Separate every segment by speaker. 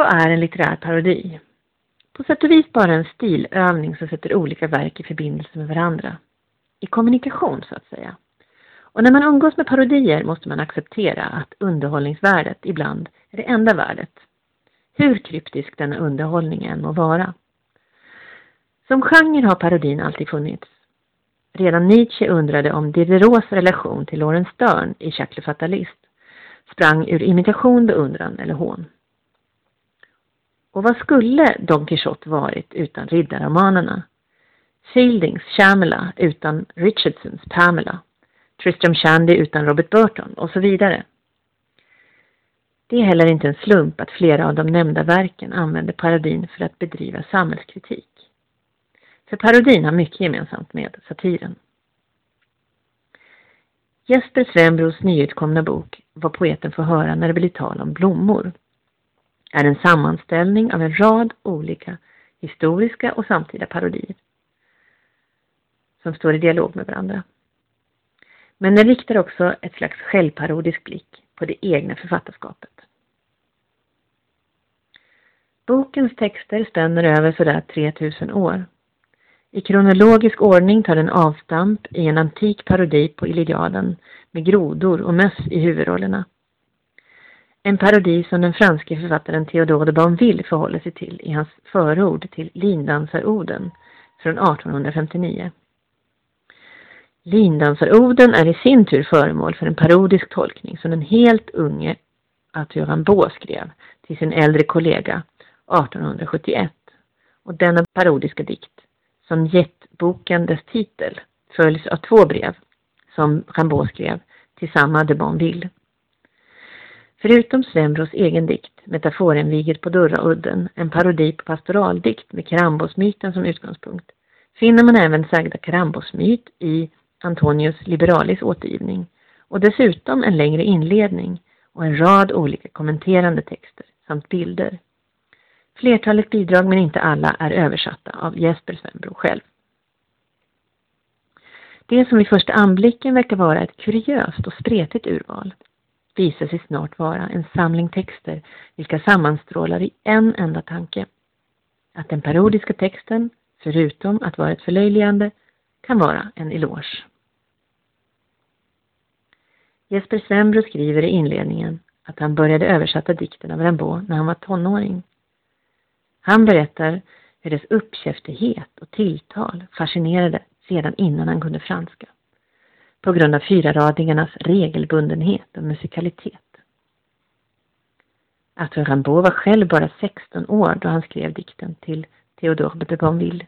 Speaker 1: Vad är en litterär parodi? På sätt och vis bara en stilövning som sätter olika verk i förbindelse med varandra. I kommunikation, så att säga. Och när man umgås med parodier måste man acceptera att underhållningsvärdet ibland är det enda värdet. Hur kryptisk denna underhållning än må vara. Som genre har parodin alltid funnits. Redan Nietzsche undrade om Diderots relation till Laurence Stern i Jacques le Fatalist sprang ur imitation, beundran eller hån. Och vad skulle Don Quixote varit utan riddarromanerna? Fieldings Shamela utan Richardsons Pamela, Tristram Shandy utan Robert Burton och så vidare. Det är heller inte en slump att flera av de nämnda verken använder parodin för att bedriva samhällskritik. För parodin har mycket gemensamt med satiren. Jesper Svenbros nyutkomna bok Vad poeten får höra när det blir tal om blommor är en sammanställning av en rad olika historiska och samtida parodier som står i dialog med varandra. Men den riktar också ett slags självparodisk blick på det egna författarskapet. Bokens texter spänner över sådär 3000 år. I kronologisk ordning tar den avstamp i en antik parodi på Iliaden med grodor och möss i huvudrollerna. En parodi som den franske författaren Théodore de Bonville förhåller sig till i hans förord till Lindansaroden från 1859. Lindansaroden är i sin tur föremål för en parodisk tolkning som den helt unge Arthur Rimbaud skrev till sin äldre kollega 1871. Och denna parodiska dikt, som gett boken dess titel, följs av två brev som Rimbaud skrev till samma de Bonville. Förutom Svenbros egen dikt, Metaforenviget på Durraudden, en parodi på pastoraldikt med Karambosmyten som utgångspunkt, finner man även sagda Karambosmyt i Antonius Liberalis återgivning och dessutom en längre inledning och en rad olika kommenterande texter samt bilder. Flertalet bidrag, men inte alla, är översatta av Jesper Svenbro själv. Det som vid första anblicken verkar vara ett kuriöst och spretigt urval visar sig snart vara en samling texter vilka sammanstrålar i en enda tanke. Att den parodiska texten, förutom att vara ett förlöjligande, kan vara en eloge. Jesper Svenbro skriver i inledningen att han började översätta dikten av Rimbaud när han var tonåring. Han berättar hur dess uppkäftighet och tilltal fascinerade sedan innan han kunde franska. På grund av fyraradingarnas regelbundenhet och musikalitet. Arthur Rimbaud var själv bara 16 år då han skrev dikten till Théodore de Bonville.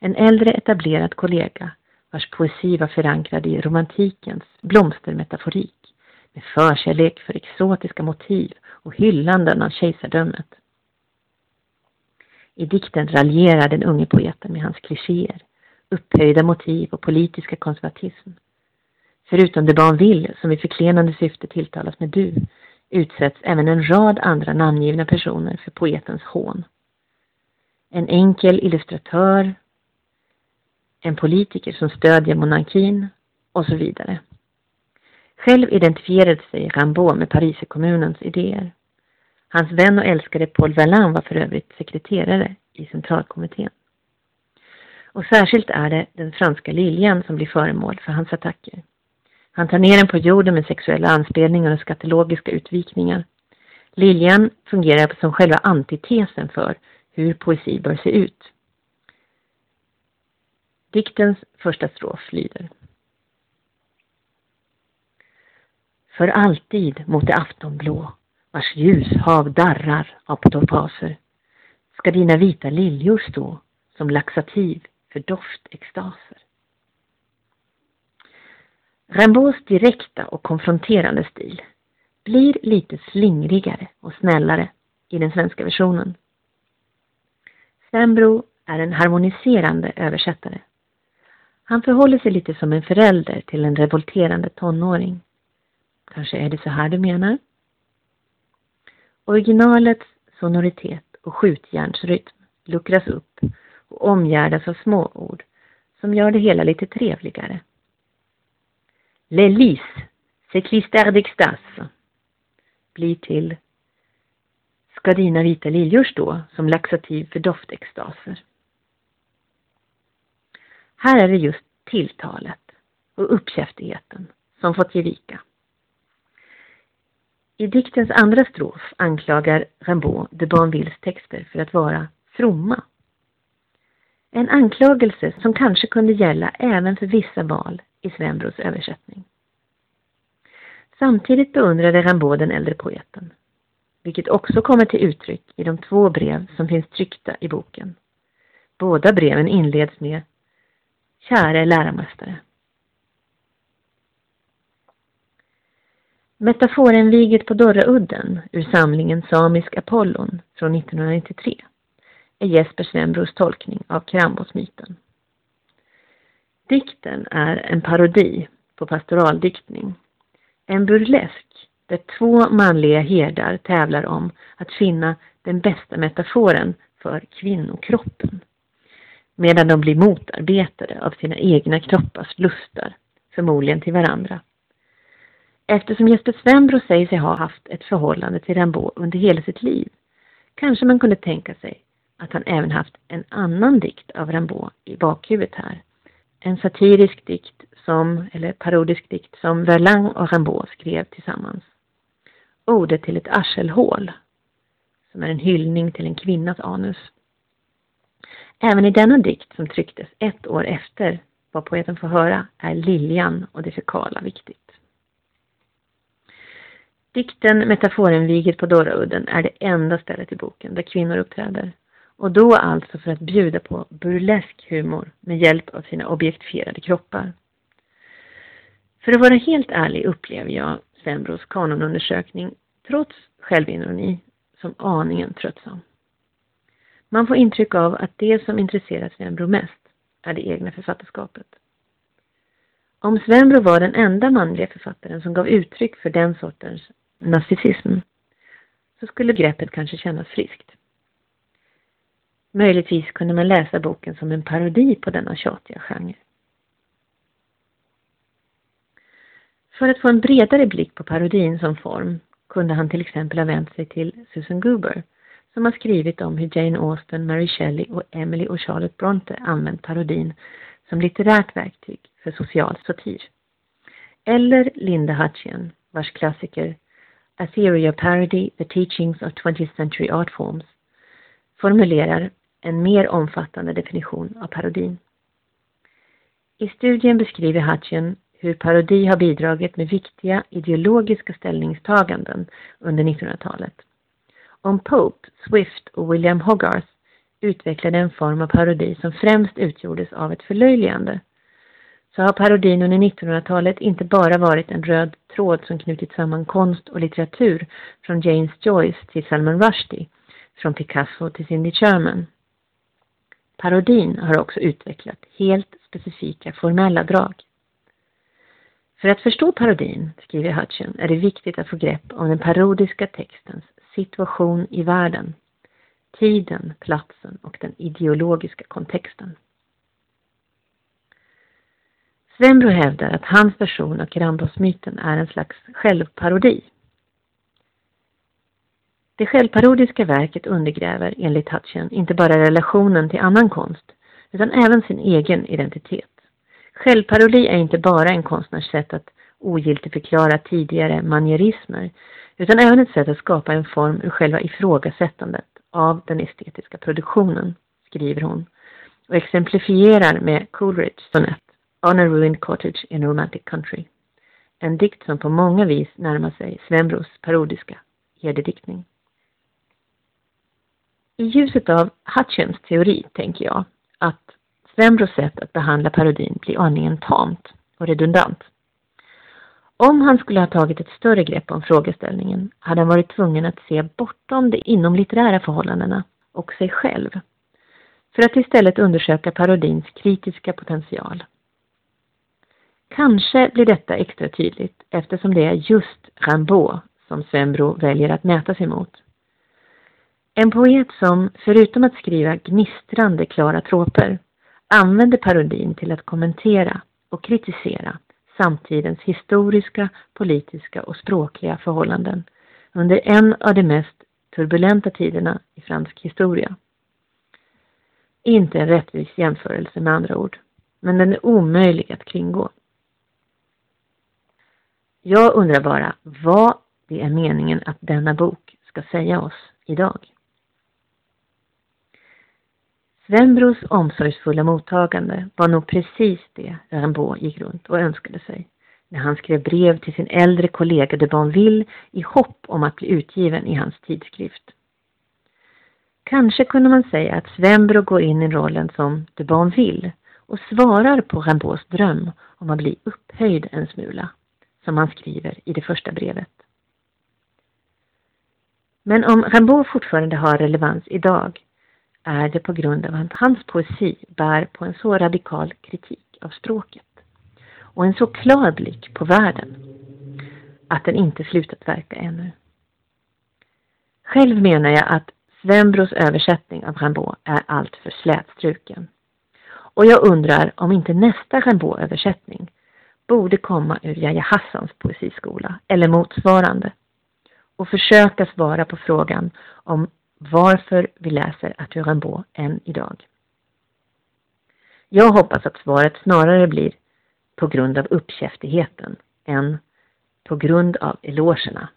Speaker 1: En äldre etablerad kollega vars poesi var förankrad i romantikens blomstermetaforik med förkärlek för exotiska motiv och hyllanden av kejsardömet. I dikten raljerar den unge poeten med hans klichéer, upphöjda motiv och politiska konservatism. Förutom det barn vill, som i förklenande syfte tilltalas med du, utsätts även en rad andra namngivna personer för poetens hån. En enkel illustratör, en politiker som stödjer monarkin och så vidare. Själv identifierade sig Rimbaud med Pariserkommunens idéer. Hans vän och älskare Paul Verlaine var för övrigt sekreterare i centralkommittén. Och särskilt är det den franska liljan som blir föremål för hans attacker. Han tar ner den på jorden med sexuella anspelningar och skatologiska utvikningar. Liljan fungerar som själva antitesen för hur poesi bör se ut. Diktens första strof lyder. För alltid mot det aftonblå, vars ljushav darrar av topaser, ska dina vita liljor stå som laxativ för doftextaser. Rimbauds direkta och konfronterande stil blir lite slingrigare och snällare i den svenska versionen. Sembro är en harmoniserande översättare han förhåller sig lite som en förälder till en revolterande tonåring. Kanske är det så här du menar? Originalets sonoritet och skjutjärnsrytm luckras upp och omgärdas av småord som gör det hela lite trevligare. Les Lys, c'est klister d'extase blir till Ska dina vita liljor stå som laxativ för doftextaser. Här är det just tilltalet och uppkäftigheten som fått ge vika. I diktens andra strof anklagar Rimbaud de Banvilles texter för att vara fromma. En anklagelse som kanske kunde gälla även för vissa val i Svenbros översättning. Samtidigt beundrade Rimbaud den äldre poeten, vilket också kommer till uttryck i de två brev som finns tryckta i boken. Båda breven inleds med Käre läromästare. Metaforenviget på Dorraudden ur samlingen Samisk Apollon från 1993 är Jesper Svenbros tolkning av Krambosmyten. Dikten är en parodi på pastoraldiktning. En burlesk där två manliga herdar tävlar om att finna den bästa metaforen för kvinnokroppen. Medan de blir motarbetade av sina egna kroppars lustar, förmodligen till varandra. Eftersom Jesper Svenbro säger sig ha haft ett förhållande till Rimbaud under hela sitt liv kanske man kunde tänka sig att han även haft en annan dikt av Rimbaud i bakhuvudet här. En satirisk dikt som, eller parodisk dikt som Verlang och Rimbaud skrev tillsammans. Ordet till ett arselhål, som är en hyllning till en kvinnas anus. Även i denna dikt som trycktes ett år efter vad poeten får höra är liljan och det fekala viktigt. Dikten Metaforenviget på Dorraudden är det enda stället i boken där kvinnor uppträder. Och då alltså för att bjuda på burlesk humor med hjälp av sina objektifierade kroppar. För att vara helt ärlig upplever jag Svenbros kanonundersökning, trots självironi, som aningen tröttsam. Man får intryck av att det som intresserar Svenbro mest är det egna författarskapet. Om Svenbro var den enda manliga författaren som gav uttryck för den sortens narcissism så skulle greppet kanske kännas friskt. Möjligtvis kunde man läsa boken som en parodi på denna tjatiga genre. För att få en bredare blick på parodin som form kunde han till exempel ha vänt sig till Susan Goober som har skrivit om hur Jane Austen, Mary Shelley och Emily och Charlotte Bronte använt parodin som litterärt verktyg för social satir. Eller Linda Hutchian, vars klassiker A Theory of Parody, The Teachings of 20th Century Art Forms formulerar en mer omfattande definition av parodin. I studien beskriver Hutchin hur parodi har bidragit med viktiga ideologiska ställningstaganden under 1900-talet. Om Pope, Swift och William Hogarth utvecklade en form av parodi som främst utgjordes av ett förlöjligande så har parodin under 1900-talet inte bara varit en röd tråd som knutit samman konst och litteratur från James Joyce till Salman Rushdie, från Picasso till Cindy Sherman. Parodin har också utvecklat helt specifika formella drag. För att förstå parodin, skriver Hutchin, är det viktigt att få grepp om den parodiska textens situation i världen, tiden, platsen och den ideologiska kontexten. Svenbro hävdar att hans version av Kerambos-myten är en slags självparodi. Det självparodiska verket undergräver, enligt Hutchen, inte bara relationen till annan konst, utan även sin egen identitet. Självparodi är inte bara en konstnärs sätt att ogiltigförklara tidigare manierismer, utan även ett sätt att skapa en form ur själva ifrågasättandet av den estetiska produktionen, skriver hon, och exemplifierar med Coleridge sonett On a ruined cottage in a romantic country. En dikt som på många vis närmar sig Svembros parodiska herdediktning. I ljuset av Hutchins teori tänker jag att Svembros sätt att behandla parodin blir aningen tamt och redundant. Om han skulle ha tagit ett större grepp om frågeställningen hade han varit tvungen att se bortom de inomlitterära förhållandena och sig själv för att istället undersöka parodins kritiska potential. Kanske blir detta extra tydligt eftersom det är just Rimbaud som Svembro väljer att mäta sig mot. En poet som, förutom att skriva gnistrande klara troper, använder parodin till att kommentera och kritisera samtidens historiska, politiska och språkliga förhållanden under en av de mest turbulenta tiderna i fransk historia. Inte en rättvis jämförelse med andra ord, men den är omöjlig att kringgå. Jag undrar bara vad det är meningen att denna bok ska säga oss idag. Svenbros omsorgsfulla mottagande var nog precis det Rimbaud gick runt och önskade sig när han skrev brev till sin äldre kollega de Bonville i hopp om att bli utgiven i hans tidskrift. Kanske kunde man säga att Svenbro går in i rollen som de Bonville och svarar på Rimbaud's dröm om att bli upphöjd en smula, som han skriver i det första brevet. Men om Rimbaud fortfarande har relevans idag är det på grund av att hans poesi bär på en så radikal kritik av språket och en så klar blick på världen att den inte slutat verka ännu. Själv menar jag att Svenbros översättning av Rimbaud är alltför slätstruken. Och jag undrar om inte nästa Rimbaud-översättning borde komma ur Yahya Hassans poesiskola eller motsvarande och försöka svara på frågan om varför vi läser Arthur Rimbaud än idag. Jag hoppas att svaret snarare blir på grund av uppkäftigheten än på grund av elogerna